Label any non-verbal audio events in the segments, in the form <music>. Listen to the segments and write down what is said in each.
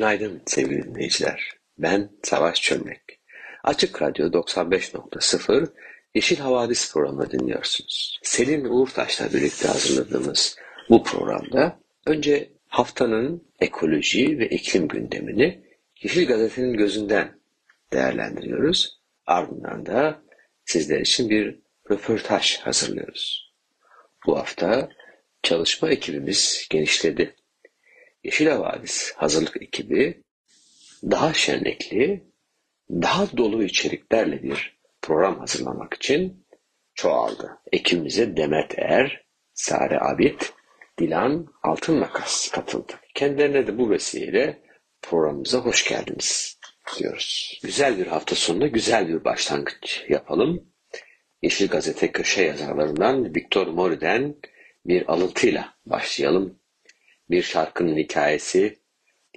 Günaydın sevgili dinleyiciler. Ben Savaş Çömlek. Açık Radyo 95.0 Yeşil Havadis programını dinliyorsunuz. Selin Uğurtaş'la birlikte hazırladığımız bu programda önce haftanın ekoloji ve iklim gündemini Yeşil Gazete'nin gözünden değerlendiriyoruz. Ardından da sizler için bir röportaj hazırlıyoruz. Bu hafta çalışma ekibimiz genişledi. Yeşil Havadis hazırlık ekibi daha şenlikli, daha dolu içeriklerle bir program hazırlamak için çoğaldı. Ekibimize Demet Er, Sare Abid, Dilan Altın Makas katıldı. Kendilerine de bu vesileyle programımıza hoş geldiniz diyoruz. Güzel bir hafta sonuna güzel bir başlangıç yapalım. Yeşil Gazete köşe yazarlarından Victor Mori'den bir alıntıyla başlayalım. Bir şarkının hikayesi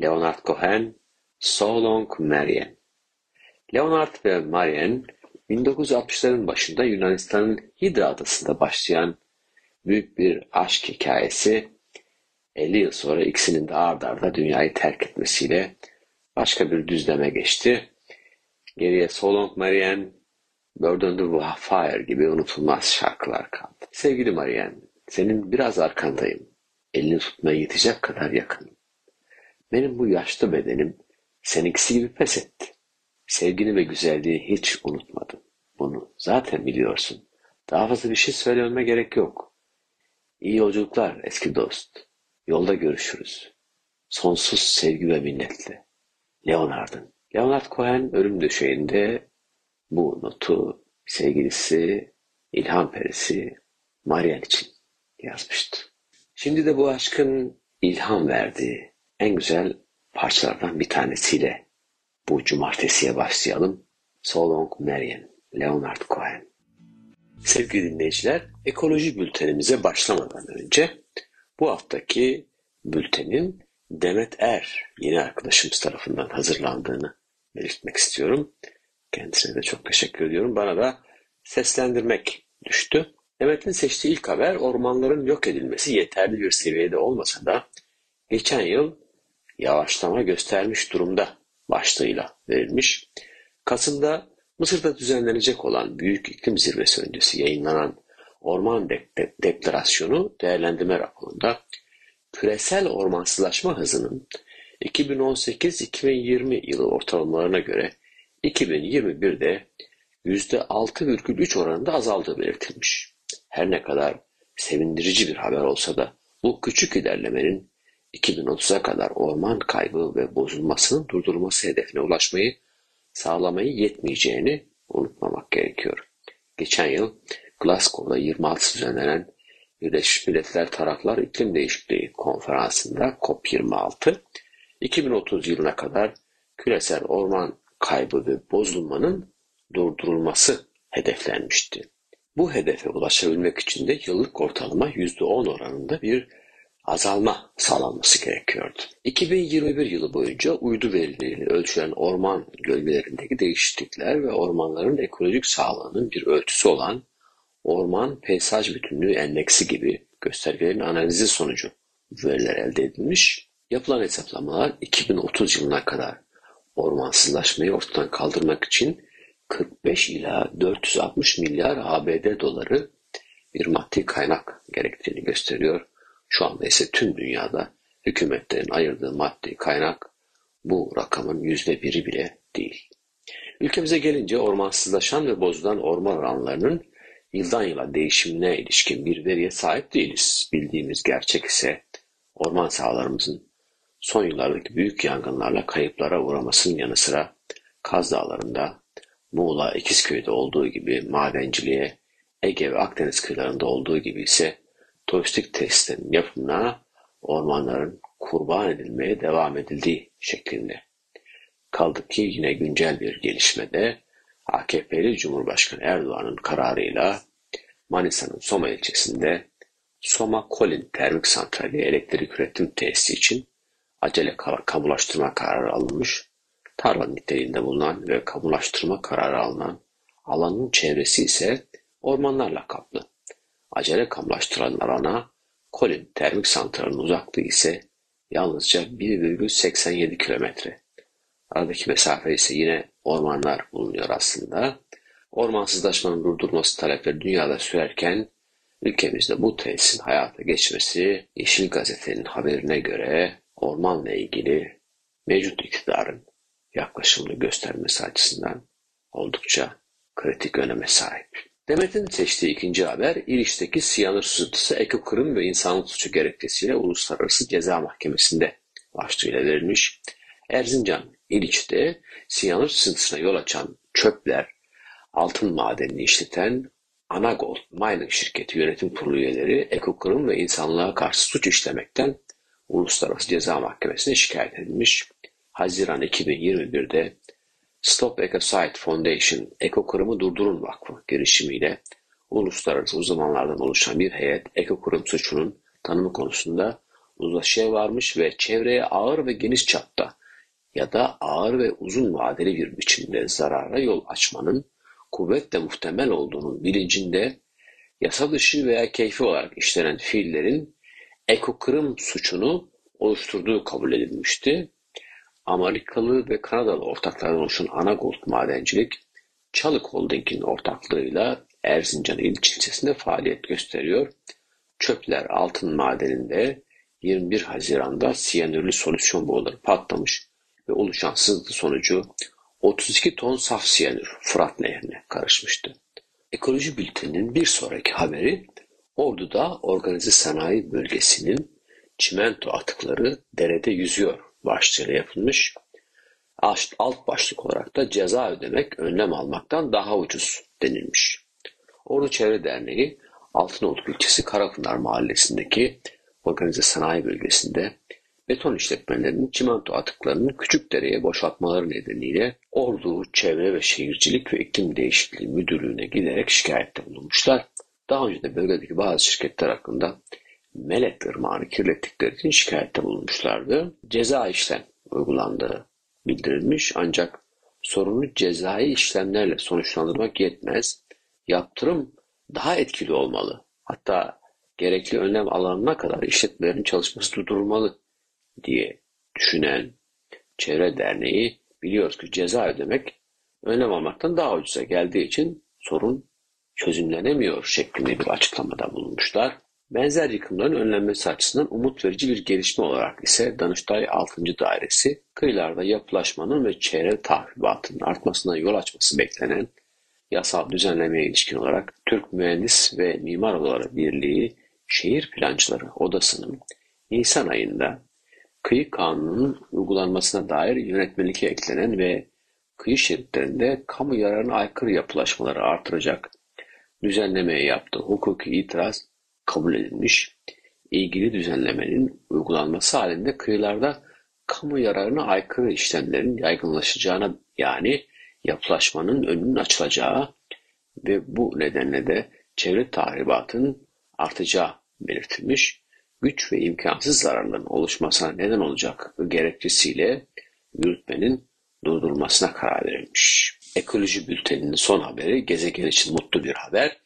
Leonard Cohen, So Long Marian. Leonard ve Marian 1960'ların başında Yunanistan'ın Hidra adasında başlayan büyük bir aşk hikayesi 50 yıl sonra ikisinin de ard arda dünyayı terk etmesiyle başka bir düzleme geçti. Geriye So Long Marian, Burden the Fire gibi unutulmaz şarkılar kaldı. Sevgili Marian, senin biraz arkandayım. Elini tutmaya yetecek kadar yakınım. Benim bu yaşlı bedenim seninkisi gibi pes etti. Sevgini ve güzelliği hiç unutmadım. Bunu zaten biliyorsun. Daha fazla bir şey söylememe gerek yok. İyi yolculuklar eski dost. Yolda görüşürüz. Sonsuz sevgi ve minnetle. Leonard'ın. Leonard Cohen ölüm döşeğinde bu notu sevgilisi, ilham perisi Marian için yazmıştı. Şimdi de bu aşkın ilham verdiği en güzel parçalardan bir tanesiyle bu cumartesiye başlayalım. So Long Marian, Leonard Cohen. Sevgili dinleyiciler, ekoloji bültenimize başlamadan önce bu haftaki bültenin Demet Er, yeni arkadaşımız tarafından hazırlandığını belirtmek istiyorum. Kendisine de çok teşekkür ediyorum. Bana da seslendirmek düştü. Demet'in seçtiği ilk haber ormanların yok edilmesi yeterli bir seviyede olmasa da geçen yıl yavaşlama göstermiş durumda başlığıyla verilmiş. Kasım'da Mısır'da düzenlenecek olan Büyük İklim Zirvesi öncesi yayınlanan Orman de de Deklarasyonu değerlendirme raporunda küresel ormansızlaşma hızının 2018-2020 yılı ortalamalarına göre 2021'de %6,3 oranında azaldığı belirtilmiş. Her ne kadar sevindirici bir haber olsa da bu küçük ilerlemenin 2030'a kadar orman kaybı ve bozulmasının durdurulması hedefine ulaşmayı sağlamayı yetmeyeceğini unutmamak gerekiyor. Geçen yıl Glasgow'da 26 düzenlenen Birleşmiş Milletler Taraflar İklim Değişikliği Konferansı'nda COP26, 2030 yılına kadar küresel orman kaybı ve bozulmanın durdurulması hedeflenmişti. Bu hedefe ulaşabilmek için de yıllık ortalama %10 oranında bir azalma sağlanması gerekiyordu. 2021 yılı boyunca uydu verileriyle ölçülen orman gölgelerindeki değişiklikler ve ormanların ekolojik sağlığının bir ölçüsü olan orman peyzaj bütünlüğü endeksi gibi göstergelerin analizi sonucu veriler elde edilmiş. Yapılan hesaplamalar 2030 yılına kadar ormansızlaşmayı ortadan kaldırmak için 45 ila 460 milyar ABD doları bir maddi kaynak gerektiğini gösteriyor. Şu anda ise tüm dünyada hükümetlerin ayırdığı maddi kaynak bu rakamın yüzde biri bile değil. Ülkemize gelince ormansızlaşan ve bozulan orman alanlarının yıldan yıla değişimine ilişkin bir veriye sahip değiliz. Bildiğimiz gerçek ise orman sahalarımızın son yıllardaki büyük yangınlarla kayıplara uğramasının yanı sıra Kaz Dağları'nda, Muğla, İkizköy'de olduğu gibi madenciliğe, Ege ve Akdeniz kıyılarında olduğu gibi ise turistik testlerin yapımına ormanların kurban edilmeye devam edildiği şeklinde. Kaldı ki yine güncel bir gelişmede AKP'li Cumhurbaşkanı Erdoğan'ın kararıyla Manisa'nın Soma ilçesinde Soma Kolin Termik Santrali elektrik üretim tesisi için acele kamulaştırma kararı alınmış. Tarla niteliğinde bulunan ve kamulaştırma kararı alınan alanın çevresi ise ormanlarla kaplı. Acele kamulaştırılan alana Kolin Termik Santrali'nin uzaklığı ise yalnızca 1,87 kilometre. Aradaki mesafe ise yine ormanlar bulunuyor aslında. Ormansızlaşmanın durdurulması talepleri dünyada sürerken ülkemizde bu tesisin hayata geçmesi Yeşil Gazete'nin haberine göre ormanla ilgili mevcut iktidarın yaklaşımını göstermesi açısından oldukça kritik öneme sahip. Demet'in seçtiği ikinci haber, İliç'teki siyanür sızıntısı ekokırım ve insanlık suçu gerekçesiyle Uluslararası Ceza Mahkemesi'nde başlığıyla verilmiş. Erzincan, İliç'te siyanür sızıntısına yol açan çöpler, altın madenini işleten Anagold Mining şirketi yönetim kurulu üyeleri ekokırım ve insanlığa karşı suç işlemekten Uluslararası Ceza Mahkemesi'ne şikayet edilmiş. Haziran 2021'de Stop Ecocide Foundation, Ekokırımı Durdurun Vakfı girişimiyle uluslararası uzmanlardan oluşan bir heyet ekokırım suçunun tanımı konusunda uzlaşıya varmış ve çevreye ağır ve geniş çapta ya da ağır ve uzun vadeli bir biçimde zarara yol açmanın kuvvetle muhtemel olduğunun bilincinde yasa dışı veya keyfi olarak işlenen fiillerin ekokırım suçunu oluşturduğu kabul edilmişti. Amerikalı ve Kanadalı ortaklardan oluşan Anagold Madencilik, Çalık Holding'in ortaklığıyla Erzincan il ilçesinde faaliyet gösteriyor. Çöpler altın madeninde 21 Haziran'da siyanürlü solüsyon boruları patlamış ve oluşan sızıntı sonucu 32 ton saf siyanür Fırat Nehri'ne karışmıştı. Ekoloji Bülteni'nin bir sonraki haberi Ordu'da organize sanayi bölgesinin çimento atıkları derede yüzüyor başlığıyla yapılmış. Alt başlık olarak da ceza ödemek önlem almaktan daha ucuz denilmiş. Ordu Çevre Derneği Altınoluk ilçesi Karapınar mahallesindeki organize sanayi bölgesinde beton işletmelerinin çimento atıklarını küçük dereye boşaltmaları nedeniyle Ordu Çevre ve Şehircilik ve İklim Değişikliği Müdürlüğü'ne giderek şikayette bulunmuşlar. Daha önce de bölgedeki bazı şirketler hakkında Melek Irmağı'nı kirlettikleri için şikayette bulunmuşlardı. Ceza işlem uygulandığı bildirilmiş ancak sorunu cezai işlemlerle sonuçlandırmak yetmez. Yaptırım daha etkili olmalı. Hatta gerekli önlem alanına kadar işletmelerin çalışması durdurulmalı diye düşünen Çevre Derneği biliyoruz ki ceza ödemek önlem almaktan daha ucuza geldiği için sorun çözümlenemiyor şeklinde bir açıklamada bulunmuşlar. Benzer yıkımların önlenmesi açısından umut verici bir gelişme olarak ise Danıştay 6. Dairesi, kıyılarda yapılaşmanın ve çevre tahribatının artmasına yol açması beklenen yasal düzenlemeye ilişkin olarak Türk Mühendis ve Mimar Odaları Birliği Şehir Plancıları Odası'nın Nisan ayında kıyı kanununun uygulanmasına dair yönetmelike eklenen ve kıyı şeritlerinde kamu yararına aykırı yapılaşmaları artıracak düzenlemeye yaptığı hukuki itiraz kabul edilmiş. İlgili düzenlemenin uygulanması halinde kıyılarda kamu yararına aykırı işlemlerin yaygınlaşacağına yani yapılaşmanın önünün açılacağı ve bu nedenle de çevre tahribatının artacağı belirtilmiş. Güç ve imkansız zararların oluşmasına neden olacak gerekçesiyle yürütmenin durdurulmasına karar verilmiş. Ekoloji bülteninin son haberi gezegen için mutlu bir haber.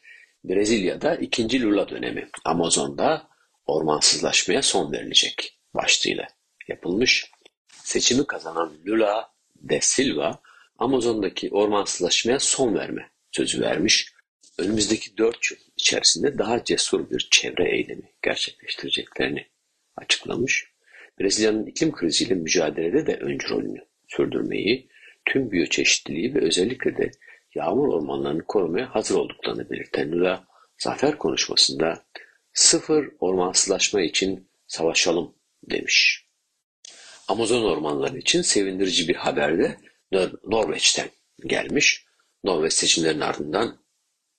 Brezilya'da ikinci Lula dönemi Amazon'da ormansızlaşmaya son verilecek başlığıyla yapılmış. Seçimi kazanan Lula de Silva Amazon'daki ormansızlaşmaya son verme sözü vermiş. Önümüzdeki dört yıl içerisinde daha cesur bir çevre eylemi gerçekleştireceklerini açıklamış. Brezilya'nın iklim kriziyle mücadelede de öncü rolünü sürdürmeyi, tüm biyoçeşitliliği ve özellikle de yağmur ormanlarını korumaya hazır olduklarını belirten Lula, zafer konuşmasında sıfır ormansızlaşma için savaşalım demiş. Amazon ormanları için sevindirici bir haber de Nor Norveç'ten gelmiş. Norveç seçimlerin ardından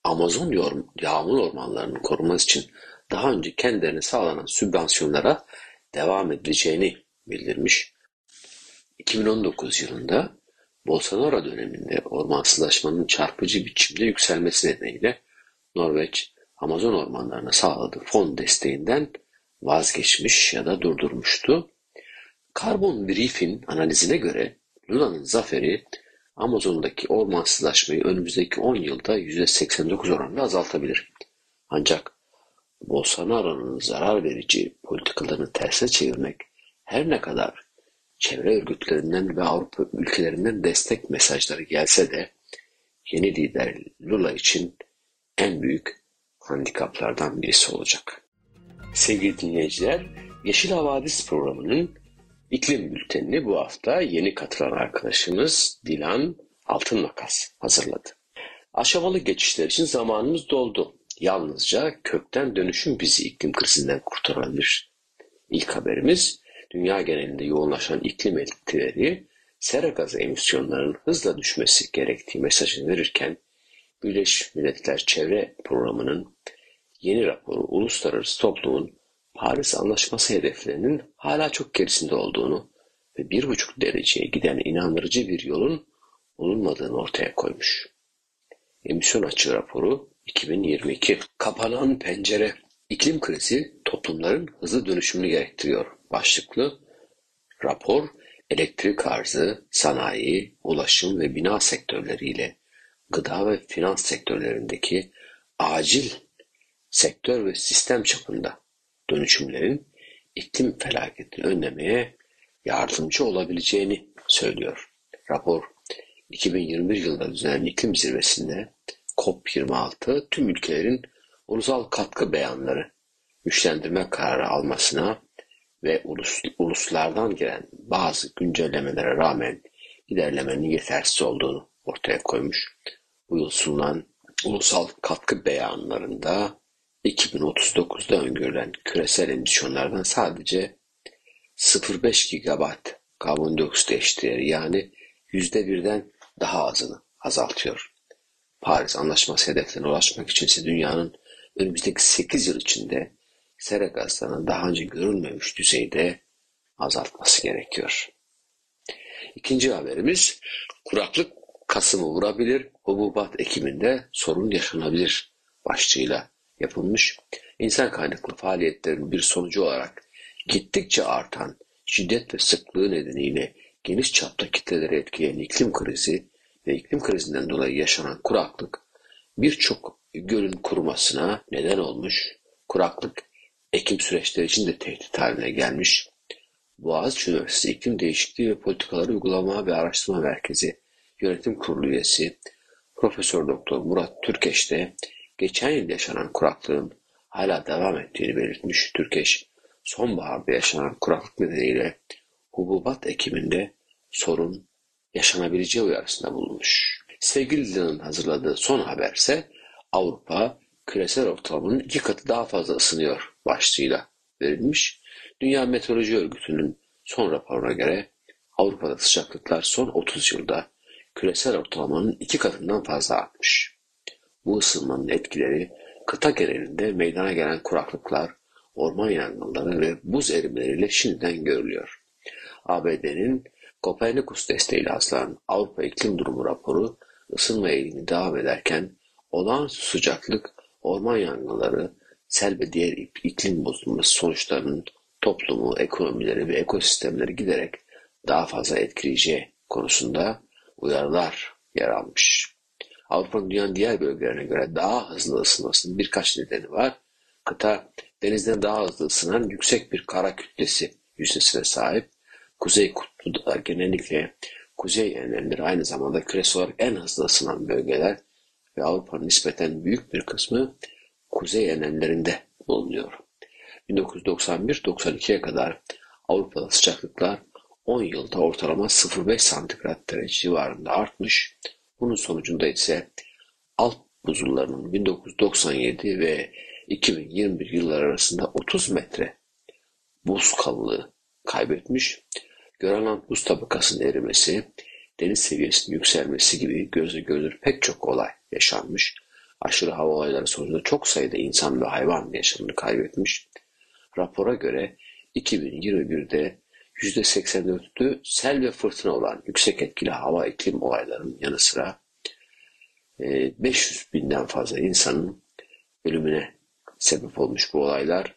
Amazon yağmur ormanlarının korunması için daha önce kendilerine sağlanan sübvansiyonlara devam edileceğini bildirmiş. 2019 yılında Bolsonaro döneminde ormansızlaşmanın çarpıcı biçimde yükselmesi nedeniyle Norveç, Amazon ormanlarına sağladığı fon desteğinden vazgeçmiş ya da durdurmuştu. Karbon Brief'in analizine göre Lula'nın zaferi Amazon'daki ormansızlaşmayı önümüzdeki 10 yılda %89 oranında azaltabilir. Ancak Bolsonaro'nun zarar verici politikalarını tersine çevirmek her ne kadar çevre örgütlerinden ve Avrupa ülkelerinden destek mesajları gelse de yeni lider Lula için en büyük handikaplardan birisi olacak. Sevgili dinleyiciler, Yeşil Havadis programının iklim bültenini bu hafta yeni katılan arkadaşımız Dilan Altınmakas hazırladı. Aşamalı geçişler için zamanımız doldu. Yalnızca kökten dönüşüm bizi iklim krizinden kurtarabilir. İlk haberimiz dünya genelinde yoğunlaşan iklim etkileri sera gazı emisyonlarının hızla düşmesi gerektiği mesajını verirken Birleşmiş Milletler Çevre Programı'nın yeni raporu uluslararası toplumun Paris Anlaşması hedeflerinin hala çok gerisinde olduğunu ve bir buçuk dereceye giden inandırıcı bir yolun bulunmadığını ortaya koymuş. Emisyon açığı raporu 2022. Kapanan pencere. İklim krizi toplumların hızlı dönüşümünü gerektiriyor. Başlıklı rapor elektrik arzı, sanayi, ulaşım ve bina sektörleriyle gıda ve finans sektörlerindeki acil sektör ve sistem çapında dönüşümlerin iklim felaketini önlemeye yardımcı olabileceğini söylüyor. Rapor 2021 yılında düzenlenen iklim zirvesinde COP26 tüm ülkelerin ulusal katkı beyanları güçlendirme kararı almasına ve ulus, uluslardan gelen bazı güncellemelere rağmen ilerlemenin yetersiz olduğunu ortaya koymuş. Bu yıl sunulan ulusal katkı beyanlarında 2039'da öngörülen küresel emisyonlardan sadece 0,5 gigawatt karbondioksit eşdeğeri yani %1'den daha azını azaltıyor. Paris Anlaşması hedeflerine ulaşmak için ise dünyanın önümüzdeki 8 yıl içinde sera gazlarının daha önce görülmemiş düzeyde azaltması gerekiyor. İkinci haberimiz kuraklık Kasım'ı vurabilir, hububat ekiminde sorun yaşanabilir başlığıyla yapılmış. İnsan kaynaklı faaliyetlerin bir sonucu olarak gittikçe artan şiddet ve sıklığı nedeniyle geniş çapta kitleleri etkileyen iklim krizi ve iklim krizinden dolayı yaşanan kuraklık birçok gölün kurumasına neden olmuş. Kuraklık ekim süreçleri için de tehdit haline gelmiş. Boğaziçi Üniversitesi İklim Değişikliği ve Politikaları Uygulama ve Araştırma Merkezi Yönetim Kurulu üyesi Profesör Doktor Murat Türkeş de geçen yıl yaşanan kuraklığın hala devam ettiğini belirtmiş. Türkeş, sonbaharda yaşanan kuraklık nedeniyle hububat ekiminde sorun yaşanabileceği uyarısında bulunmuş. Sevgili Dilan'ın hazırladığı son haberse Avrupa küresel ortalamanın iki katı daha fazla ısınıyor başlığıyla verilmiş. Dünya Meteoroloji Örgütü'nün son raporuna göre Avrupa'da sıcaklıklar son 30 yılda küresel ortalamanın iki katından fazla artmış. Bu ısınmanın etkileri kıta genelinde meydana gelen kuraklıklar, orman yangınları ve buz erimeleriyle şimdiden görülüyor. ABD'nin Kopernikus desteğiyle hazırlanan Avrupa İklim Durumu raporu ısınma eğilimi devam ederken olağanüstü sıcaklık, orman yangınları, sel ve diğer iklim bozulması sonuçlarının toplumu, ekonomileri ve ekosistemleri giderek daha fazla etkileyeceği konusunda uyarılar yer almış. Avrupa'nın dünyanın diğer bölgelerine göre daha hızlı ısınmasının birkaç nedeni var. Kıta denizden daha hızlı ısınan yüksek bir kara kütlesi yüzdesine sahip. Kuzey kutbu genellikle kuzey enlemleri aynı zamanda küresel olarak en hızlı ısınan bölgeler ve Avrupa'nın nispeten büyük bir kısmı kuzey enlemlerinde bulunuyor. 1991-92'ye kadar Avrupa'da sıcaklıklar 10 yılda ortalama 0,5 santigrat derece civarında artmış. Bunun sonucunda ise alt buzullarının 1997 ve 2021 yılları arasında 30 metre buz kalınlığı kaybetmiş. Grönland buz tabakasının erimesi, deniz seviyesinin yükselmesi gibi gözle görülür pek çok olay yaşanmış. Aşırı hava olayları sonucunda çok sayıda insan ve hayvan yaşamını kaybetmiş. Rapora göre 2021'de %84'ü sel ve fırtına olan yüksek etkili hava iklim olaylarının yanı sıra 500 e, binden fazla insanın ölümüne sebep olmuş bu olaylar.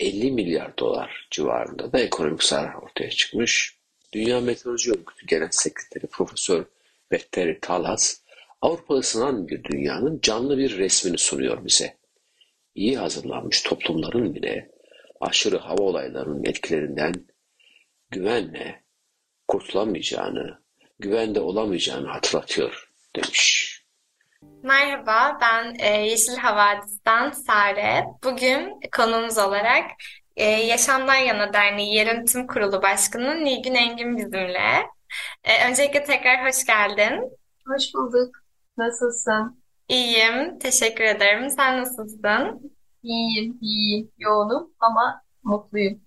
50 milyar dolar civarında da ekonomik zarar ortaya çıkmış. Dünya Meteoroloji Örgütü Genel Sekreteri Profesör Betteri Talas, Avrupa'da ısınan bir dünyanın canlı bir resmini sunuyor bize. İyi hazırlanmış toplumların bile aşırı hava olaylarının etkilerinden güvenle kurtulamayacağını, güvende olamayacağını hatırlatıyor demiş. Merhaba, ben e, Yeşil Havadis'ten Sare. Bugün konumuz olarak e, Yaşamdan Yana Derneği Yönetim Kurulu Başkanı Nilgün Engin bizimle. E, öncelikle tekrar hoş geldin. Hoş bulduk. Nasılsın? İyiyim, teşekkür ederim. Sen nasılsın? İyiyim, iyiyim. Yoğunum ama mutluyum.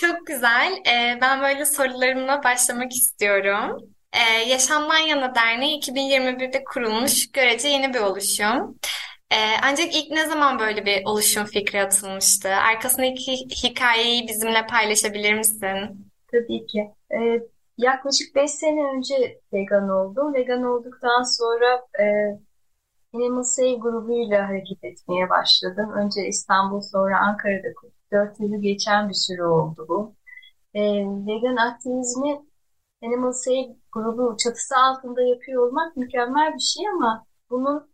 Çok güzel. E, ben böyle sorularımla başlamak istiyorum. Ee, Yaşamdan Yana Derneği 2021'de kurulmuş görece yeni bir oluşum. Ee, ancak ilk ne zaman böyle bir oluşum fikri atılmıştı? Arkasındaki hikayeyi bizimle paylaşabilir misin? Tabii ki. Ee, yaklaşık 5 sene önce vegan oldum. Vegan olduktan sonra e, Animal Save grubuyla hareket etmeye başladım. Önce İstanbul sonra Ankara'da kurdum. 4 yılı geçen bir süre oldu bu. E, vegan aktivizmi Animal Save grubu çatısı altında yapıyor olmak mükemmel bir şey ama bunun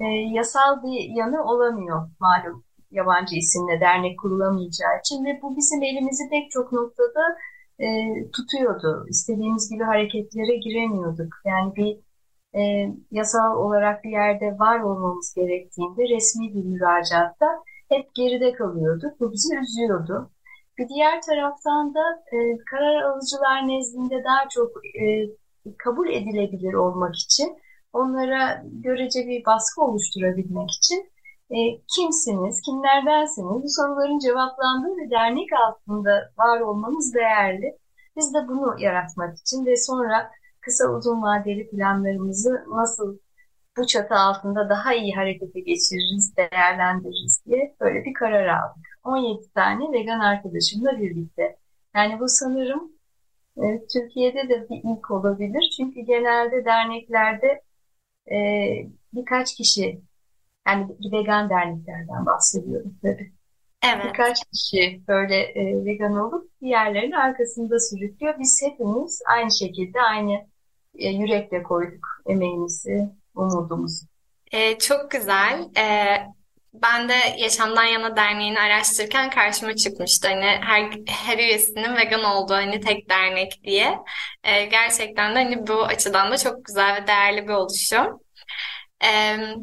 e, yasal bir yanı olamıyor malum yabancı isimle dernek kurulamayacağı için ve bu bizim elimizi pek çok noktada e, tutuyordu. İstediğimiz gibi hareketlere giremiyorduk. Yani bir e, yasal olarak bir yerde var olmamız gerektiğinde resmi bir müracaatta hep geride kalıyorduk. Bu bizi üzüyordu. Bir diğer taraftan da e, karar alıcılar nezdinde daha çok e, kabul edilebilir olmak için onlara görece bir baskı oluşturabilmek için e, kimsiniz, kimlerdensiniz bu soruların cevaplandığı ve dernek altında var olmanız değerli. Biz de bunu yaratmak için ve sonra kısa uzun vadeli planlarımızı nasıl bu çatı altında daha iyi harekete geçiririz, değerlendiririz diye böyle bir karar aldık. 17 tane vegan arkadaşımla birlikte. Yani bu sanırım e, Türkiye'de de bir ilk olabilir. Çünkü genelde derneklerde e, birkaç kişi, yani vegan derneklerden bahsediyorum tabii. Evet. Birkaç kişi böyle e, vegan olup diğerlerini arkasında sürüklüyor. Biz hepimiz aynı şekilde aynı e, yürekle koyduk emeğimizi, umudumuzu. Ee, çok güzel. Ee, ben de Yaşamdan Yana Derneği'ni araştırırken karşıma çıkmıştı. Hani her, her üyesinin vegan olduğu hani tek dernek diye. Ee, gerçekten de hani bu açıdan da çok güzel ve değerli bir oluşum.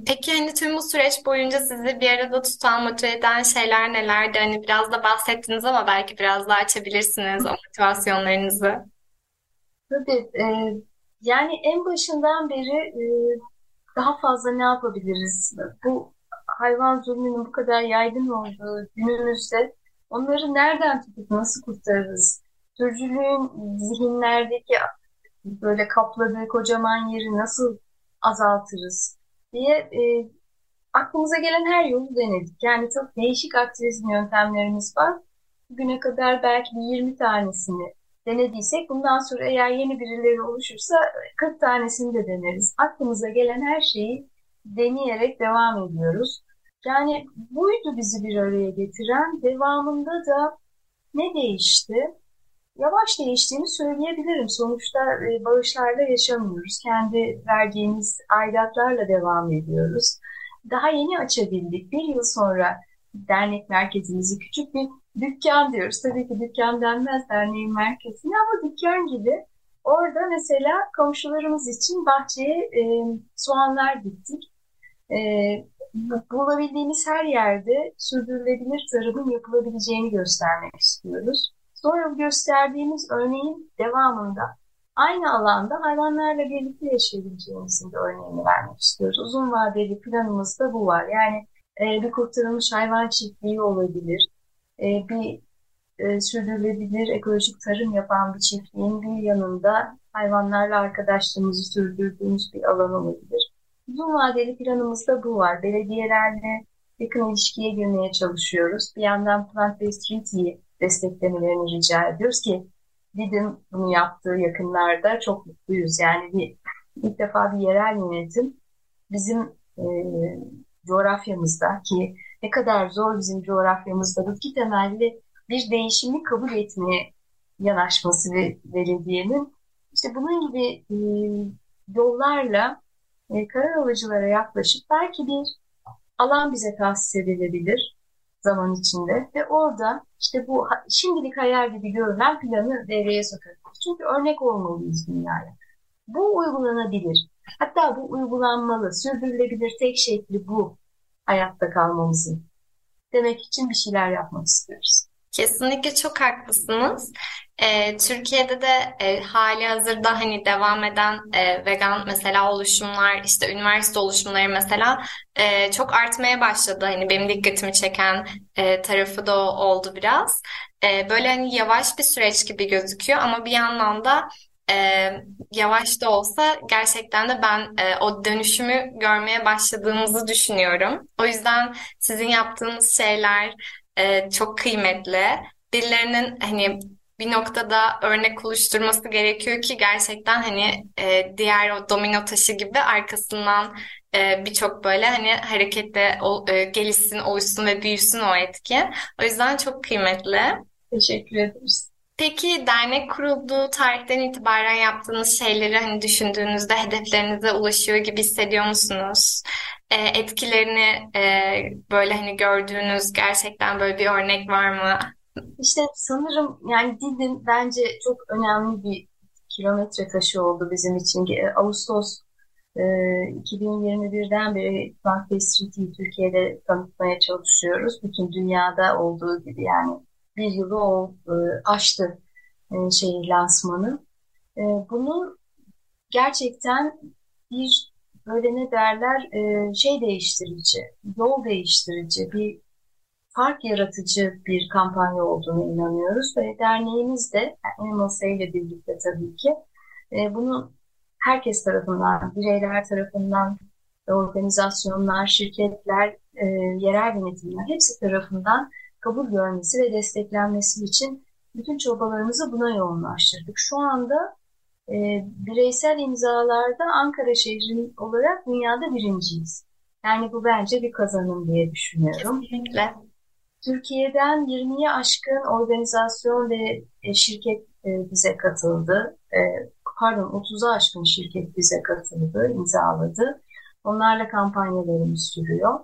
Peki hani tüm bu süreç boyunca sizi bir arada tutan, motive eden şeyler nelerdi? Hani biraz da bahsettiniz ama belki biraz daha açabilirsiniz o motivasyonlarınızı. Tabii. E, yani en başından beri e, daha fazla ne yapabiliriz? Bu hayvan zulmünün bu kadar yaygın olduğu günümüzde onları nereden tutup nasıl kurtarırız? Türcülüğün zihinlerdeki böyle kapladığı kocaman yeri nasıl azaltırız diye e, aklımıza gelen her yolu denedik. Yani çok değişik aktivizm yöntemlerimiz var. Bugüne kadar belki bir 20 tanesini denediysek bundan sonra eğer yeni birileri oluşursa 40 tanesini de deneriz. Aklımıza gelen her şeyi deneyerek devam ediyoruz. Yani buydu bizi bir araya getiren. Devamında da ne değişti? Yavaş değiştiğini söyleyebilirim. Sonuçta e, bağışlarla yaşamıyoruz. Kendi verdiğimiz aidatlarla devam ediyoruz. Daha yeni açabildik. Bir yıl sonra dernek merkezimizi küçük bir dükkan diyoruz. Tabii ki dükkan denmez derneğin merkezine ama dükkan gibi. Orada mesela komşularımız için bahçeye e, soğanlar diktik. E, bulabildiğimiz her yerde sürdürülebilir tarımın yapılabileceğini göstermek istiyoruz. Sonra gösterdiğimiz örneğin devamında aynı alanda hayvanlarla birlikte yaşayabileceğimizin de örneğini vermek istiyoruz. Uzun vadeli planımızda bu var. Yani e, bir kurtarılmış hayvan çiftliği olabilir, e, bir e, sürdürülebilir ekolojik tarım yapan bir çiftliğin bir yanında hayvanlarla arkadaşlığımızı sürdürdüğümüz bir alan olabilir Uzun vadeli planımızda bu var. Belediyelerle yakın ilişkiye girmeye çalışıyoruz. Bir yandan Plant-Based Treaty'yi desteklemelerini rica ediyoruz ki Didim bunu yaptığı yakınlarda çok mutluyuz. Yani bir, ilk defa bir yerel yönetim bizim e, coğrafyamızda ki ne kadar zor bizim coğrafyamızda bitki temelli bir değişimi kabul etmeye yanaşması ve belediyenin işte bunun gibi e, yollarla e, karar alıcılara yaklaşıp belki bir alan bize tahsis edilebilir zaman içinde ve orada işte bu şimdilik hayal gibi görülen planı devreye sokabiliriz. Çünkü örnek olmalıyız dünyaya. Bu uygulanabilir. Hatta bu uygulanmalı, sürdürülebilir tek şekli bu hayatta kalmamızın. Demek için bir şeyler yapmak istiyoruz. Kesinlikle çok haklısınız. E, Türkiye'de de e, hali hazırda hani devam eden e, vegan mesela oluşumlar, işte üniversite oluşumları mesela e, çok artmaya başladı. Hani benim dikkatimi çeken e, tarafı da oldu biraz. E, böyle hani yavaş bir süreç gibi gözüküyor ama bir yandan da e, yavaş da olsa gerçekten de ben e, o dönüşümü görmeye başladığımızı düşünüyorum. O yüzden sizin yaptığınız şeyler e, çok kıymetli. Birilerinin hani bir noktada örnek oluşturması gerekiyor ki gerçekten hani e, diğer o domino taşı gibi arkasından e, birçok böyle hani harekette e, gelişsin, oluşsun ve büyüsün o etki. O yüzden çok kıymetli. Teşekkür ederiz. Peki dernek kurulduğu tarihten itibaren yaptığınız şeyleri hani düşündüğünüzde hedeflerinize ulaşıyor gibi hissediyor musunuz? E, etkilerini e, böyle hani gördüğünüz gerçekten böyle bir örnek var mı? İşte sanırım yani Didim bence çok önemli bir kilometre taşı oldu bizim için. E, Ağustos e, 2021'den beri Plant Street'i Türkiye'de tanıtmaya çalışıyoruz. Bütün dünyada olduğu gibi yani bir yılı o e, aştı e, şey lansmanı. E, bunu gerçekten bir böyle ne derler e, şey değiştirici, yol değiştirici, bir fark yaratıcı bir kampanya olduğunu inanıyoruz ve derneğimiz de Animal Say ile birlikte tabii ki e, bunu herkes tarafından, bireyler tarafından, organizasyonlar, şirketler, e, yerel yönetimler hepsi tarafından kabul görmesi ve desteklenmesi için bütün çabalarımızı buna yoğunlaştırdık. Şu anda e, bireysel imzalarda Ankara şehrin olarak dünyada birinciyiz. Yani bu bence bir kazanım diye düşünüyorum. Kesinlikle. Türkiye'den 20'ye aşkın organizasyon ve e, şirket e, bize katıldı. E, pardon 30'a aşkın şirket bize katıldı, imzaladı. Onlarla kampanyalarımız sürüyor.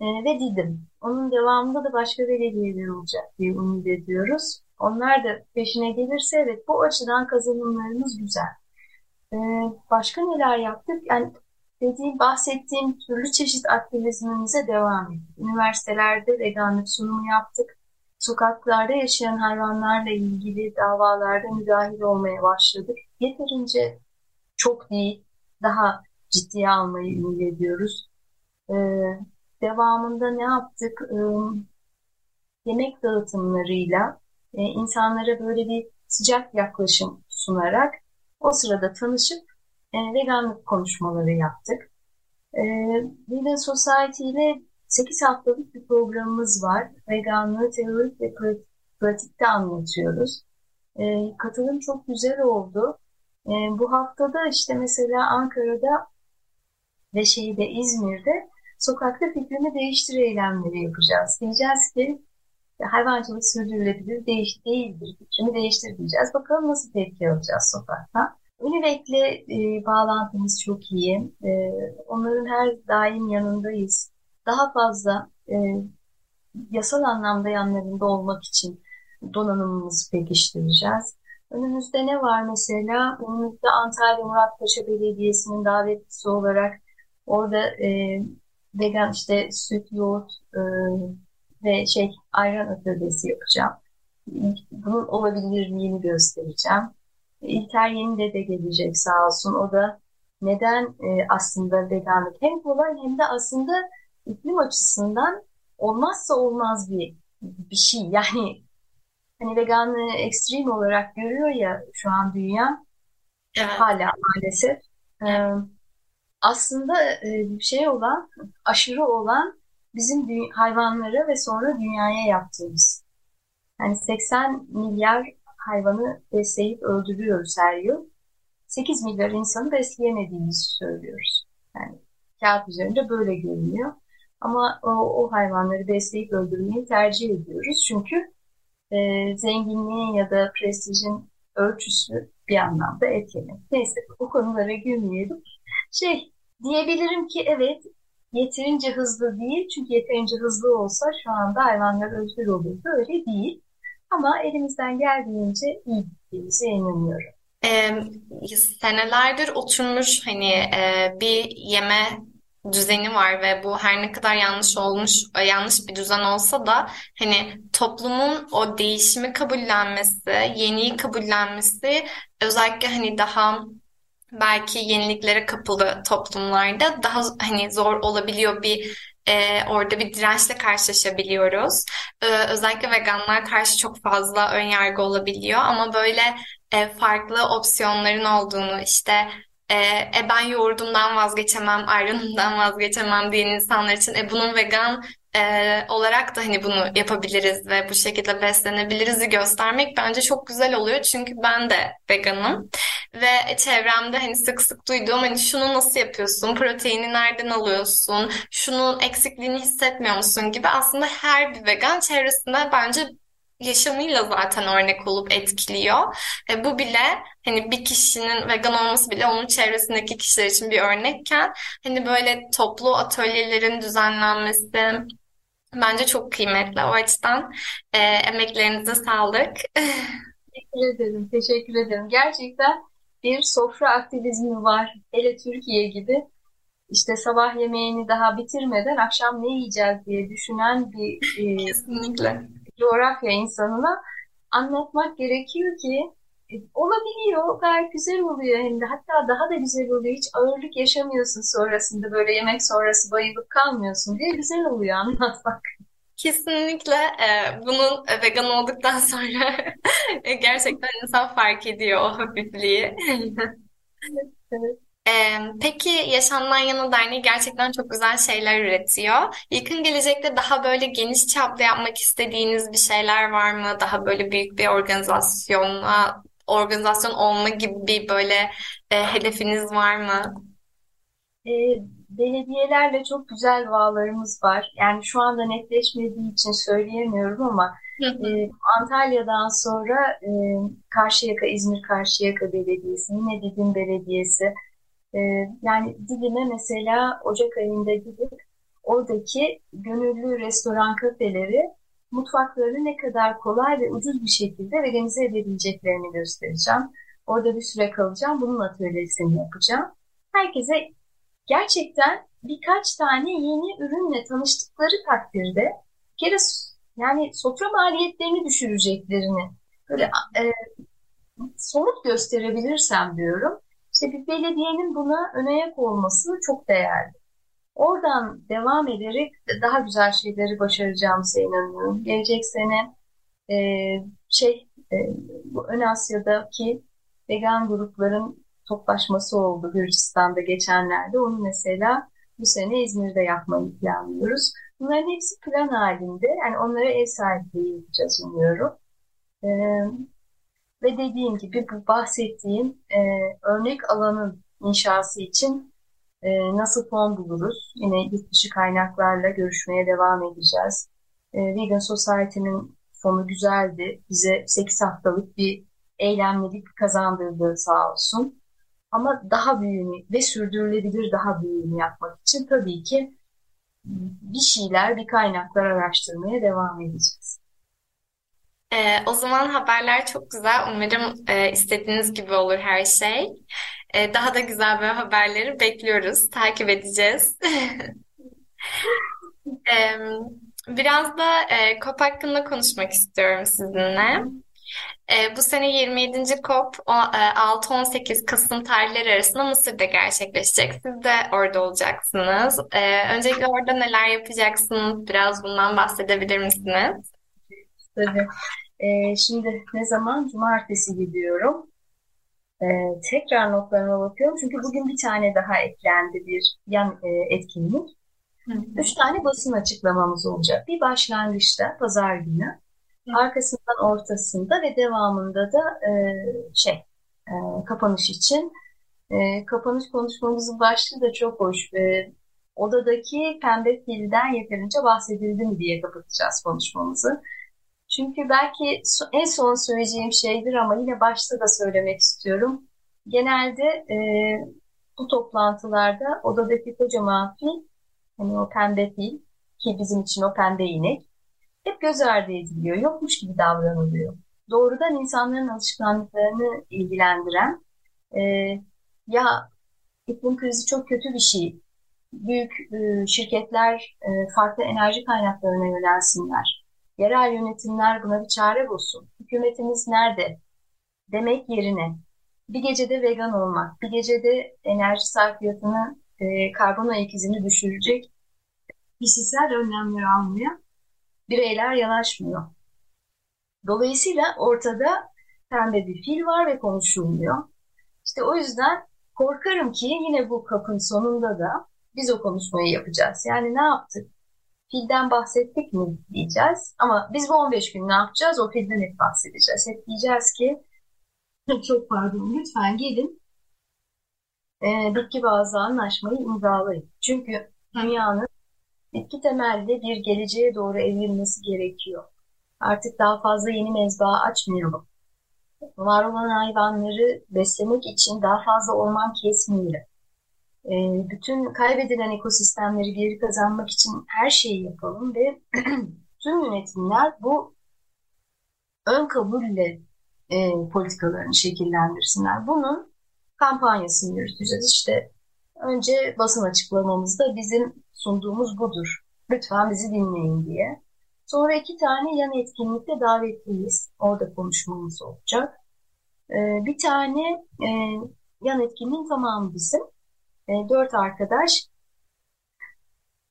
Ve Didim. Onun devamında da başka belediyeler olacak diye umut ediyoruz. Onlar da peşine gelirse evet bu açıdan kazanımlarımız güzel. Başka neler yaptık? Yani dediğim, bahsettiğim türlü çeşit aktivizmimize devam ettik. Üniversitelerde veganlık sunumu yaptık. Sokaklarda yaşayan hayvanlarla ilgili davalarda müdahil olmaya başladık. Yeterince çok değil, daha ciddiye almayı ümit ediyoruz. Ee, devamında ne yaptık? Yemek dağıtımlarıyla e, insanlara böyle bir sıcak yaklaşım sunarak o sırada tanışıp e, veganlık konuşmaları yaptık. E, Vegan Society ile 8 haftalık bir programımız var. Veganlığı teorik ve pratikte anlatıyoruz. Katılım çok güzel oldu. Bu haftada işte mesela Ankara'da ve şeyde İzmir'de sokakta fikrini değiştir eylemleri yapacağız. Diyeceğiz ki hayvancılık sürdürülebilir değiş değildir. Fikrini değiştir diyeceğiz. Bakalım nasıl tepki alacağız sokakta. Univek'le e, bağlantımız çok iyi. E, onların her daim yanındayız. Daha fazla e, yasal anlamda yanlarında olmak için donanımımızı pekiştireceğiz. Önümüzde ne var mesela? Önümüzde Antalya Muratpaşa Belediyesi'nin davetlisi olarak orada e, vegan işte süt, yoğurt e, ve şey ayran atölyesi yapacağım. Bunun olabilirliğini göstereceğim. İlter Yeni de gelecek sağ olsun. O da neden e, aslında veganlık hem kolay hem de aslında iklim açısından olmazsa olmaz bir bir şey. Yani hani veganlığı ekstrem olarak görüyor ya şu an dünya. Evet. Hala maalesef. Ee, aslında e, şey olan, aşırı olan bizim hayvanlara ve sonra dünyaya yaptığımız. Yani 80 milyar hayvanı besleyip öldürüyoruz her yıl. 8 milyar insanı besleyemediğimizi söylüyoruz. Yani kağıt üzerinde böyle görünüyor. Ama o, o hayvanları besleyip öldürmeyi tercih ediyoruz. Çünkü e, zenginliğin ya da prestijin ölçüsü bir anlamda et. Neyse o konulara girmeyelim. Şey diyebilirim ki evet yeterince hızlı değil. Çünkü yeterince hızlı olsa şu anda hayvanlar özgür olurdu. Öyle değil. Ama elimizden geldiğince iyi gittiğimize inanıyorum. Ee, senelerdir oturmuş hani e, bir yeme düzeni var ve bu her ne kadar yanlış olmuş e, yanlış bir düzen olsa da hani toplumun o değişimi kabullenmesi, yeniyi kabullenmesi özellikle hani daha belki yeniliklere kapılı toplumlarda daha hani zor olabiliyor bir e, orada bir dirençle karşılaşabiliyoruz. E, özellikle veganlar karşı çok fazla ön yargı olabiliyor ama böyle e, farklı opsiyonların olduğunu işte e, e ben yoğurdumdan vazgeçemem, ayranımdan <laughs> vazgeçemem diyen insanlar için e bunun vegan e, olarak da hani bunu yapabiliriz ve bu şekilde beslenebiliriz göstermek bence çok güzel oluyor. Çünkü ben de veganım ve çevremde hani sık sık duyduğum hani şunu nasıl yapıyorsun, proteini nereden alıyorsun, şunun eksikliğini hissetmiyor musun gibi aslında her bir vegan çevresinde bence yaşamıyla zaten örnek olup etkiliyor. E, bu bile hani bir kişinin vegan olması bile onun çevresindeki kişiler için bir örnekken hani böyle toplu atölyelerin düzenlenmesi bence çok kıymetli. O açıdan e, emeklerinize sağlık. <laughs> Teşekkür ederim, teşekkür ederim. Gerçekten bir sofra aktivizmi var. Hele Türkiye gibi işte sabah yemeğini daha bitirmeden akşam ne yiyeceğiz diye düşünen bir e, Kesinlikle. coğrafya insanına anlatmak gerekiyor ki olabiliyor, gayet güzel oluyor hem de hatta daha da güzel oluyor. Hiç ağırlık yaşamıyorsun sonrasında böyle yemek sonrası bayılıp kalmıyorsun diye güzel oluyor anlatmak. Kesinlikle e, bunun vegan olduktan <laughs> sonra gerçekten insan fark ediyor o hafifliği. <laughs> evet. Ee, peki Yaşamdan Yana Derneği gerçekten çok güzel şeyler üretiyor. Yakın gelecekte daha böyle geniş çaplı yapmak istediğiniz bir şeyler var mı? Daha böyle büyük bir organizasyona, organizasyon olma gibi bir böyle e, hedefiniz var mı? E, belediyelerle çok güzel bağlarımız var. Yani şu anda netleşmediği için söyleyemiyorum ama e, Antalya'dan sonra e, Karşıyaka, İzmir Karşıyaka Belediyesi, yine Didim Belediyesi, e, yani Didim'e mesela Ocak ayında gidip oradaki gönüllü restoran kafeleri mutfakları ne kadar kolay ve ucuz bir şekilde veganize edebileceklerini göstereceğim. Orada bir süre kalacağım. Bunun atölyesini yapacağım. Herkese gerçekten birkaç tane yeni ürünle tanıştıkları takdirde bir kere yani sofra maliyetlerini düşüreceklerini böyle e, somut gösterebilirsem diyorum. İşte bir belediyenin buna önayak olması çok değerli. Oradan devam ederek daha güzel şeyleri başaracağımıza inanıyorum. Gelecek sene e, şey e, bu Ön Asya'daki vegan grupların toplaşması oldu Gürcistan'da geçenlerde. Onu mesela bu sene İzmir'de yapmayı planlıyoruz. Bunların hepsi plan halinde. Yani onlara ev sahipliği yapacağız umuyorum. Ee, ve dediğim gibi bu bahsettiğim e, örnek alanın inşası için e, nasıl fon buluruz? Yine yurt dışı kaynaklarla görüşmeye devam edeceğiz. E, Vegan Society'nin fonu güzeldi. Bize 8 haftalık bir eylemlilik kazandırdı sağ olsun. Ama daha büyüğünü ve sürdürülebilir daha büyüğünü yapmak için tabii ki bir şeyler, bir kaynaklar araştırmaya devam edeceğiz. Ee, o zaman haberler çok güzel. Umarım e, istediğiniz gibi olur her şey. E, daha da güzel böyle haberleri bekliyoruz, takip edeceğiz. <laughs> e, biraz da e, COP hakkında konuşmak istiyorum sizinle. E, bu sene 27. COP 6-18 Kasım tarihleri arasında Mısır'da gerçekleşecek. Siz de orada olacaksınız. E, öncelikle orada neler yapacaksınız? Biraz bundan bahsedebilir misiniz? Tabii. E, şimdi ne zaman? Cumartesi gidiyorum. E, tekrar notlarıma bakıyorum. Çünkü bugün bir tane daha eklendi bir yan e, etkinlik. Hı hı. Üç tane basın açıklamamız olacak. Bir başlangıçta pazar günü, hı. arkasından ortasında ve devamında da e, şey e, kapanış için. E, kapanış konuşmamızın başlığı da çok hoş. E, odadaki pembe filden yeterince bahsedildi mi diye kapatacağız konuşmamızı. Çünkü belki en son söyleyeceğim şeydir ama yine başta da söylemek istiyorum. Genelde e, bu toplantılarda odadaki kocaman fil, hani o pembe fil ki bizim için o pembe inek hep göz ardı ediliyor, yokmuş gibi davranılıyor. Doğrudan insanların alışkanlıklarını ilgilendiren e, ya iklim krizi çok kötü bir şey, büyük e, şirketler e, farklı enerji kaynaklarına yönelsinler yerel yönetimler buna bir çare bulsun. Hükümetimiz nerede? Demek yerine bir gecede vegan olmak, bir gecede enerji sarfiyatını, e, karbon ayak izini düşürecek kişisel önlemler almaya bireyler yanaşmıyor. Dolayısıyla ortada pembe bir fil var ve konuşulmuyor. İşte o yüzden korkarım ki yine bu kapın sonunda da biz o konuşmayı yapacağız. Yani ne yaptık? Filden bahsettik mi diyeceğiz. Ama biz bu 15 gün ne yapacağız? O filden hep bahsedeceğiz. Hep diyeceğiz ki <laughs> çok pardon lütfen gelin e, bitki bazı anlaşmayı imzalayın. Çünkü dünyanın bitki temelli bir geleceğe doğru evrilmesi gerekiyor. Artık daha fazla yeni mezba açmayalım. Var olan hayvanları beslemek için daha fazla orman kesmeyelim. Ee, bütün kaybedilen ekosistemleri geri kazanmak için her şeyi yapalım ve <clears throat> tüm yönetimler bu ön kabulle e, politikalarını şekillendirsinler. Bunun kampanyasını yürüteceğiz. İşte önce basın açıklamamızda bizim sunduğumuz budur. Lütfen bizi dinleyin diye. Sonra iki tane yan etkinlikte davetliyiz. Orada konuşmamız olacak. Ee, bir tane e, yan etkinliğin tamamı bizim e, dört arkadaş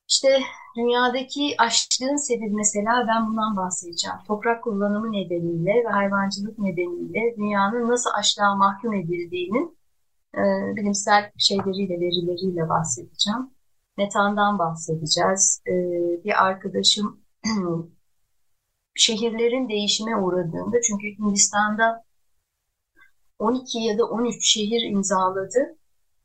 işte dünyadaki açlığın sebebi mesela ben bundan bahsedeceğim. Toprak kullanımı nedeniyle ve hayvancılık nedeniyle dünyanın nasıl açlığa mahkum edildiğinin e, bilimsel şeyleriyle, verileriyle bahsedeceğim. Metandan bahsedeceğiz. E, bir arkadaşım <clears throat> şehirlerin değişime uğradığında çünkü Hindistan'da 12 ya da 13 şehir imzaladı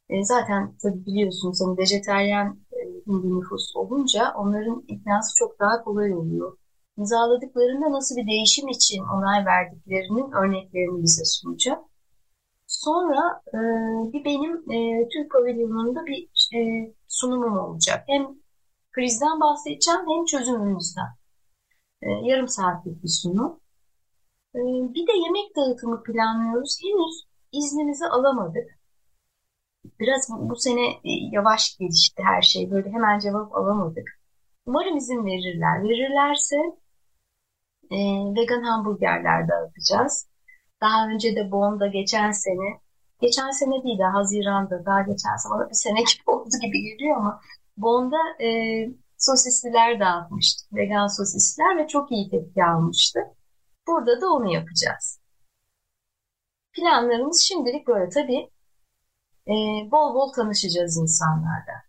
e, zaten tabii biliyorsunuz hani vejeteryen e, Hindu nüfus olunca onların iknası çok daha kolay oluyor. İmzaladıklarında nasıl bir değişim için onay verdiklerinin örneklerini bize sunacak. Sonra e, bir benim e, Türk pavilyonunda bir e, sunumum olacak. Hem krizden bahsedeceğim hem çözümümüzden. E, yarım saatlik bir sunum. E, bir de yemek dağıtımı planlıyoruz. Henüz iznimizi alamadık biraz bu sene e, yavaş gelişti her şey. Böyle hemen cevap alamadık. Umarım izin verirler. Verirlerse e, vegan hamburgerler dağıtacağız. Daha önce de Bond'da geçen sene, geçen sene değil de Haziran'da daha geçen sene bir sene gibi <laughs> oldu gibi geliyor ama Bond'da e, sosisliler dağıtmıştık. Vegan sosisler ve çok iyi tepki almıştı. Burada da onu yapacağız. Planlarımız şimdilik böyle. Tabii e, bol bol tanışacağız insanlarla.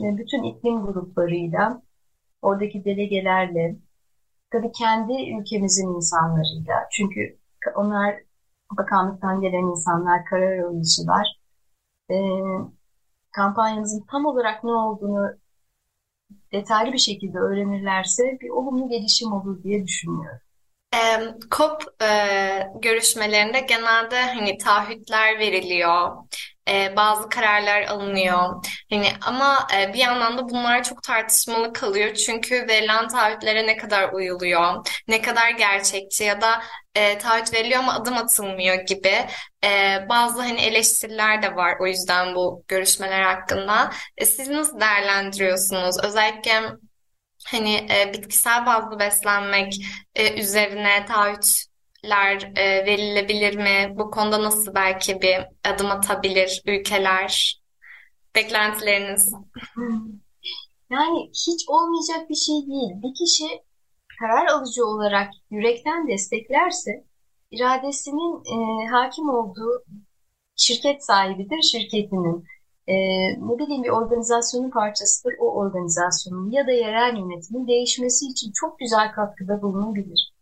E, bütün iklim gruplarıyla, oradaki delegelerle, tabii kendi ülkemizin insanlarıyla. Çünkü onlar bakanlıktan gelen insanlar, karar alıcılar. E, kampanyamızın tam olarak ne olduğunu detaylı bir şekilde öğrenirlerse bir olumlu gelişim olur diye düşünüyorum. COP e, görüşmelerinde genelde hani taahhütler veriliyor e, bazı kararlar alınıyor. Hani ama e, bir yandan da bunlar çok tartışmalı kalıyor. Çünkü verilen taahhütlere ne kadar uyuluyor, ne kadar gerçekçi ya da e, taahhüt veriliyor ama adım atılmıyor gibi e, bazı hani eleştiriler de var o yüzden bu görüşmeler hakkında. E, siz nasıl değerlendiriyorsunuz? Özellikle hani e, bitkisel bazlı beslenmek e, üzerine taahhüt ler e, verilebilir mi? Bu konuda nasıl belki bir adım atabilir ülkeler? Beklentileriniz? <laughs> Yani hiç olmayacak bir şey değil. Bir kişi karar alıcı olarak yürekten desteklerse iradesinin e, hakim olduğu şirket sahibidir, şirketinin e, ne bileyim bir organizasyonun parçasıdır o organizasyonun ya da yerel yönetimin değişmesi için çok güzel katkıda bulunabilir.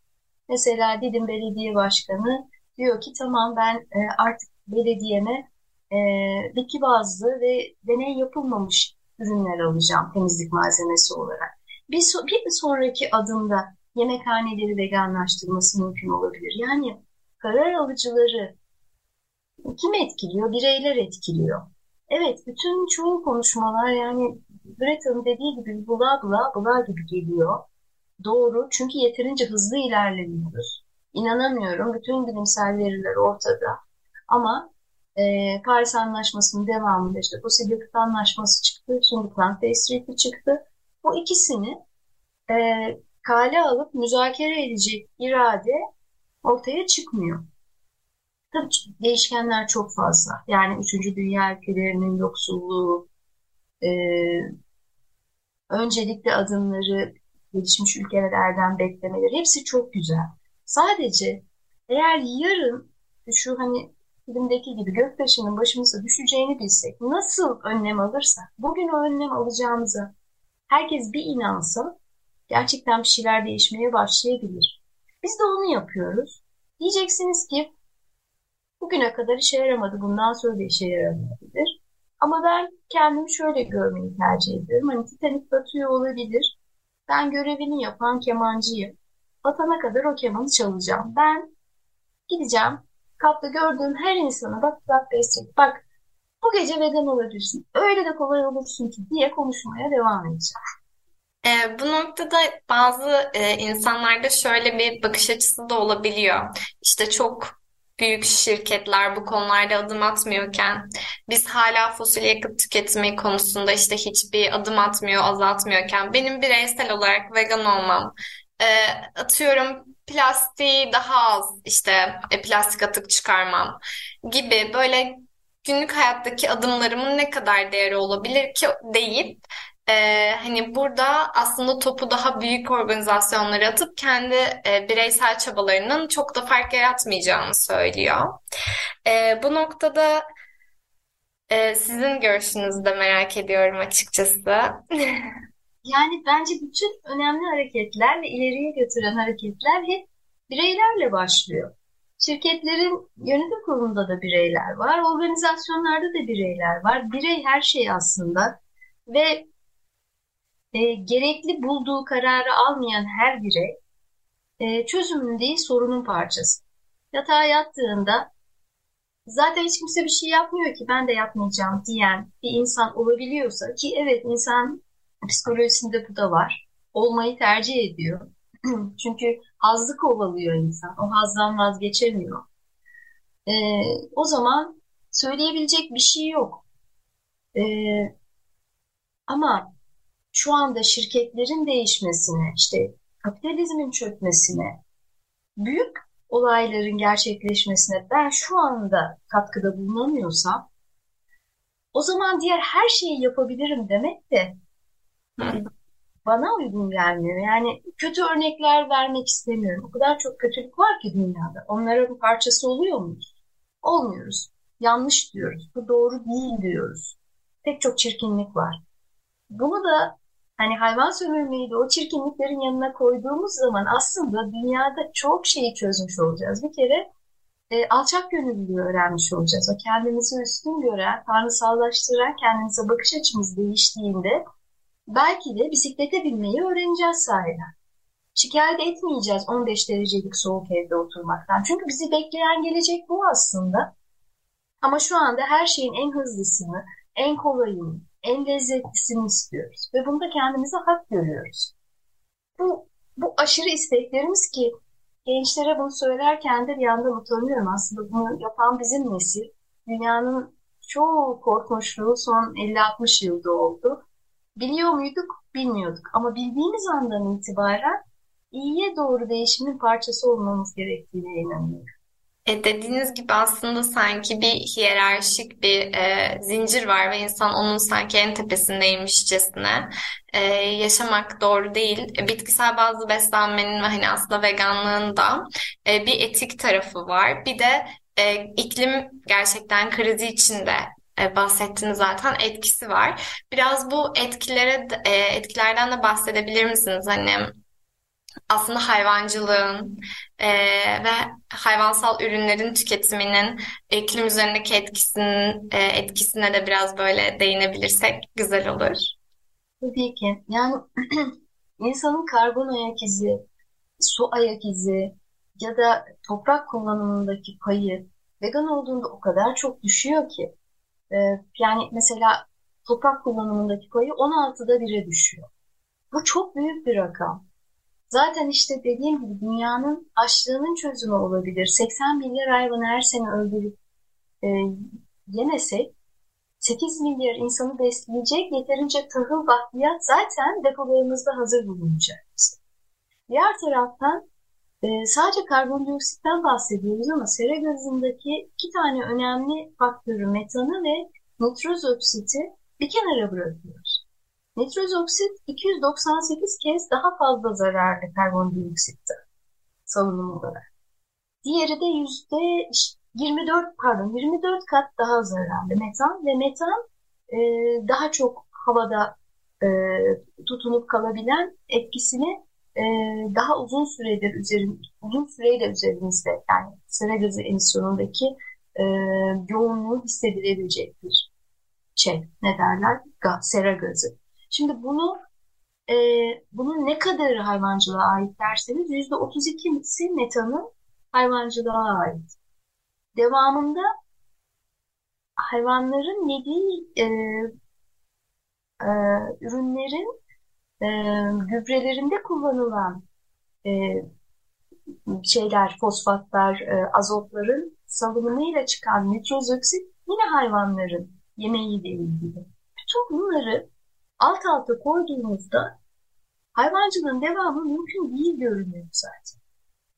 Mesela Didim Belediye Başkanı diyor ki tamam ben e, artık belediyeme e, bitki bazlı ve deney yapılmamış ürünler alacağım temizlik malzemesi olarak. Bir, so bir sonraki adımda yemekhaneleri veganlaştırması mümkün olabilir. Yani karar alıcıları kim etkiliyor? Bireyler etkiliyor. Evet, bütün çoğu konuşmalar yani Greta'nın dediği gibi bula bula bula gibi geliyor. Doğru, çünkü yeterince hızlı ilerlemiyoruz. İnanamıyorum, bütün bilimsel veriler ortada. Ama e, Paris Anlaşması'nın devamında işte fosil yakıt anlaşması çıktı, şimdi plant-based çıktı. Bu ikisini e, kale alıp müzakere edecek irade ortaya çıkmıyor. Değişkenler çok fazla. Yani üçüncü dünya ülkelerinin yoksulluğu, e, öncelikli adımları gelişmiş ülkelerden beklemeleri hepsi çok güzel. Sadece eğer yarın şu hani filmdeki gibi göktaşının başımıza düşeceğini bilsek nasıl önlem alırsak bugün o önlem alacağımıza herkes bir inansa gerçekten bir şeyler değişmeye başlayabilir. Biz de onu yapıyoruz. Diyeceksiniz ki bugüne kadar işe yaramadı, bundan sonra da işe yaramayabilir. Ama ben kendimi şöyle görmeyi tercih ediyorum. Hani Titanic batıyor olabilir. Ben görevini yapan kemancıyım. Batana kadar o kemanı çalacağım. Ben gideceğim. Kapta gördüğüm her insana bak bak destek bak bu gece vegan olabilirsin. Öyle de kolay olursun ki diye konuşmaya devam edeceğim. E, bu noktada bazı e, insanlarda şöyle bir bakış açısı da olabiliyor. İşte çok büyük şirketler bu konularda adım atmıyorken biz hala fosil yakıt tüketimi konusunda işte hiçbir adım atmıyor, azaltmıyorken benim bireysel olarak vegan olmam, e, atıyorum plastiği daha az işte e, plastik atık çıkarmam gibi böyle günlük hayattaki adımlarımın ne kadar değeri olabilir ki deyip e, hani burada aslında topu daha büyük organizasyonlara atıp kendi e, bireysel çabalarının çok da fark yaratmayacağını söylüyor. E, bu noktada e, sizin görüşünüzü de merak ediyorum açıkçası. <laughs> yani bence bütün önemli hareketler ve ileriye götüren hareketler hep bireylerle başlıyor. Şirketlerin yönetim kurulunda da bireyler var, organizasyonlarda da bireyler var. Birey her şey aslında ve e, gerekli bulduğu kararı almayan her birey e, çözümün değil sorunun parçası. Yatağa yattığında zaten hiç kimse bir şey yapmıyor ki ben de yapmayacağım diyen bir insan olabiliyorsa ki evet insan psikolojisinde bu da var. Olmayı tercih ediyor. <clears throat> Çünkü hazzı kovalıyor insan. O hazdan vazgeçemiyor. E, o zaman söyleyebilecek bir şey yok. E, ama şu anda şirketlerin değişmesine, işte kapitalizmin çökmesine, büyük olayların gerçekleşmesine ben şu anda katkıda bulunamıyorsam o zaman diğer her şeyi yapabilirim demek de bana uygun gelmiyor. Yani kötü örnekler vermek istemiyorum. O kadar çok kötülük var ki dünyada. Onların parçası oluyor muyuz? Olmuyoruz. Yanlış diyoruz. Bu doğru değil diyoruz. Pek çok çirkinlik var. Bunu da hani hayvan sömürmeyi de o çirkinliklerin yanına koyduğumuz zaman aslında dünyada çok şeyi çözmüş olacağız. Bir kere e, alçak gönüllülüğü öğrenmiş olacağız. O kendimizi üstün gören, tanrısallaştıran kendimize bakış açımız değiştiğinde belki de bisiklete binmeyi öğreneceğiz sahiden. Şikayet etmeyeceğiz 15 derecelik soğuk evde oturmaktan. Çünkü bizi bekleyen gelecek bu aslında. Ama şu anda her şeyin en hızlısını, en kolayını, en lezzetlisini istiyoruz. Ve bunda kendimize hak görüyoruz. Bu, bu aşırı isteklerimiz ki gençlere bunu söylerken de bir yandan utanıyorum. Aslında bunu yapan bizim nesil. Dünyanın çoğu korkmuşluğu son 50-60 yılda oldu. Biliyor muyduk? Bilmiyorduk. Ama bildiğimiz andan itibaren iyiye doğru değişimin parçası olmamız gerektiğine inanıyorum. E dediğiniz gibi aslında sanki bir hiyerarşik bir e, zincir var ve insan onun sanki en tepesindeymişçesine e, yaşamak doğru değil. E, bitkisel bazı beslenmenin ve hani aslında veganlığın da e, bir etik tarafı var. Bir de e, iklim gerçekten krizi içinde e, bahsettiniz zaten etkisi var. Biraz bu etkilere e, etkilerden de bahsedebilir misiniz? Hani aslında hayvancılığın e, ve hayvansal ürünlerin tüketiminin iklim üzerindeki etkisinin e, etkisine de biraz böyle değinebilirsek güzel olur. Tabii ki. Yani <clears throat> insanın karbon ayak izi, su ayak izi ya da toprak kullanımındaki payı vegan olduğunda o kadar çok düşüyor ki. E, yani mesela toprak kullanımındaki payı 16'da 1'e düşüyor. Bu çok büyük bir rakam. Zaten işte dediğim gibi dünyanın açlığının çözümü olabilir. 80 milyar hayvanı her sene öldürüp e, yemesek 8 milyar insanı besleyecek yeterince tahıl bakliyat zaten depolarımızda hazır bulunacak. Diğer taraftan e, sadece karbondioksitten bahsediyoruz ama sera gazındaki iki tane önemli faktörü metanı ve nitroz oksiti bir kenara bırakıyoruz. Nitroz oksit 298 kez daha fazla zararlı karbondioksitte salınım olarak. Diğeri de yüzde 24 pardon 24 kat daha zararlı metan ve metan e, daha çok havada e, tutunup kalabilen etkisini e, daha uzun süredir üzerin uzun süreyle üzerimizde yani sera gazı emisyonundaki e, yoğunluğu hissedilebilecek bir şey ne derler gaz, sera gazı. Şimdi bunu e, bunun ne kadarı hayvancılığa ait derseniz yüzde otuz ikisi metanı hayvancılığa ait. Devamında hayvanların yediği e, e, ürünlerin e, gübrelerinde kullanılan e, şeyler, fosfatlar, e, azotların salınımıyla çıkan nitrozoksit yine hayvanların yemeğiyle ilgili. Bütün bunları alt alta koyduğumuzda hayvancılığın devamı mümkün değil görünüyor zaten.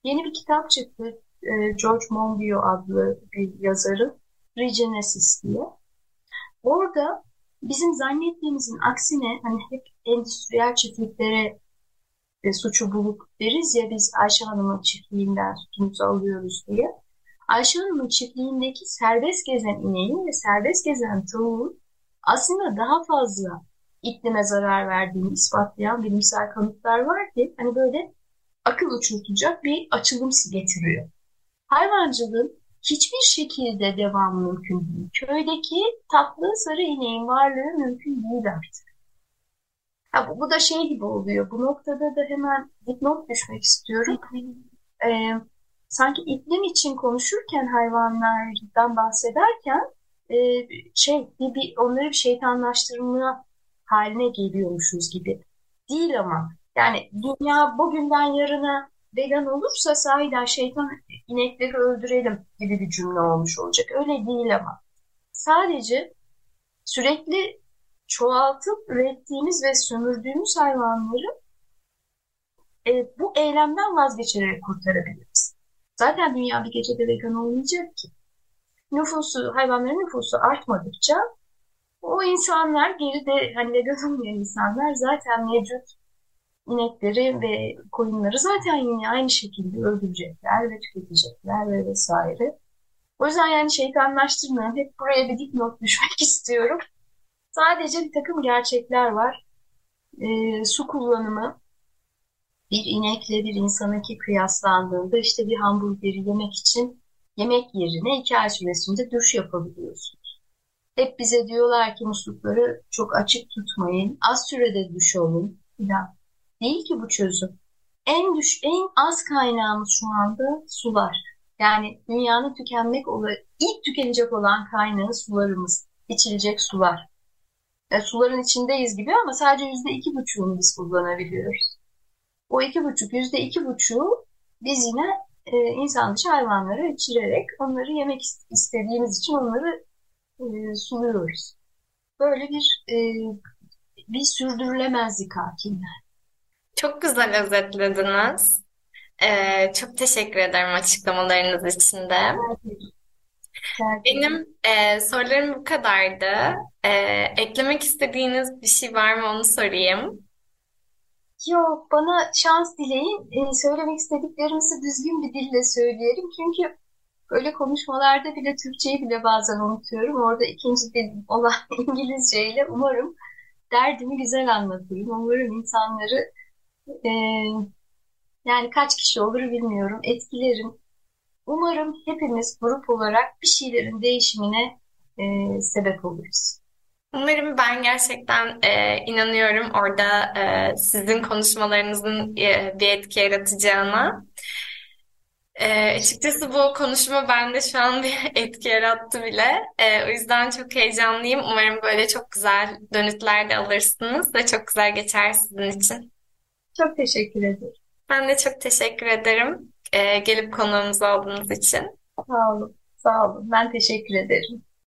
Yeni bir kitap çıktı. E, George Monbiot adlı bir yazarın Regenesis diye. Orada bizim zannettiğimizin aksine hani hep endüstriyel çiftliklere e, suçu bulup deriz ya biz Ayşe Hanım'ın çiftliğinden sütümüzü alıyoruz diye. Ayşe Hanım'ın çiftliğindeki serbest gezen ineğin ve serbest gezen tavuğun aslında daha fazla iklime zarar verdiğini ispatlayan bilimsel kanıtlar var ki hani böyle akıl uçurtacak bir açılım getiriyor. Hayvancılığın hiçbir şekilde devam mümkün değil. Köydeki tatlı sarı ineğin varlığı mümkün değil artık. Ha, bu, bu da şey gibi oluyor. Bu noktada da hemen dipnot düşmek istiyorum. Ee, sanki iklim için konuşurken hayvanlardan bahsederken e, şey bir, bir onları bir şeytanlaştırmaya haline geliyormuşuz gibi. Değil ama. Yani dünya bugünden yarına vegan olursa sahiden şeytan inekleri öldürelim gibi bir cümle olmuş olacak. Öyle değil ama. Sadece sürekli çoğaltıp ürettiğimiz ve sömürdüğümüz hayvanları e, bu eylemden vazgeçerek kurtarabiliriz. Zaten dünya bir gecede vegan olmayacak ki. Nüfusu, hayvanların nüfusu artmadıkça o insanlar geride hani vegan olmayan insanlar zaten mevcut inekleri ve koyunları zaten yine aynı şekilde öldürecekler ve tüketecekler ve vesaire. O yüzden yani şeytanlaştırmayın. Hep buraya bir dipnot <laughs> düşmek istiyorum. Sadece bir takım gerçekler var. E, su kullanımı bir inekle bir insanınki kıyaslandığında işte bir hamburgeri yemek için yemek yerine iki ay süresinde duş yapabiliyorsun. Hep bize diyorlar ki muslukları çok açık tutmayın, az sürede duş olun filan. Değil ki bu çözüm. En düş, en az kaynağımız şu anda sular. Yani dünyanın tükenmek olan, ilk tükenecek olan kaynağı sularımız, içilecek sular. Yani suların içindeyiz gibi ama sadece yüzde iki buçuğunu biz kullanabiliyoruz. O iki buçuk, yüzde iki buçuğu biz yine e, insan dışı hayvanlara içirerek onları yemek istediğimiz için onları e, sunuyoruz. Böyle bir e, bir sürdürülemezlik hakimler. Çok güzel özetlediniz. Ee, çok teşekkür ederim açıklamalarınız için de. Benim e, sorularım bu kadardı. E, eklemek istediğiniz bir şey var mı onu sorayım. Yok, bana şans dileyin. E, söylemek istediklerimizi düzgün bir dille söyleyelim. Çünkü Böyle konuşmalarda bile Türkçeyi bile bazen unutuyorum. Orada ikinci dil olan <laughs> İngilizceyle umarım derdimi güzel anlatırım. Umarım insanları e, yani kaç kişi olur bilmiyorum etkilerim. Umarım hepimiz grup olarak bir şeylerin değişimine e, sebep oluruz. Umarım ben gerçekten e, inanıyorum orada e, sizin konuşmalarınızın e, bir etki yaratacağına. E, açıkçası bu konuşma bende şu an bir <laughs> etki yarattı bile. E, o yüzden çok heyecanlıyım. Umarım böyle çok güzel dönütler de alırsınız ve çok güzel geçer sizin için. Çok teşekkür ederim. Ben de çok teşekkür ederim e, gelip konuğumuz olduğunuz için. Sağ olun, sağ olun. Ben teşekkür ederim.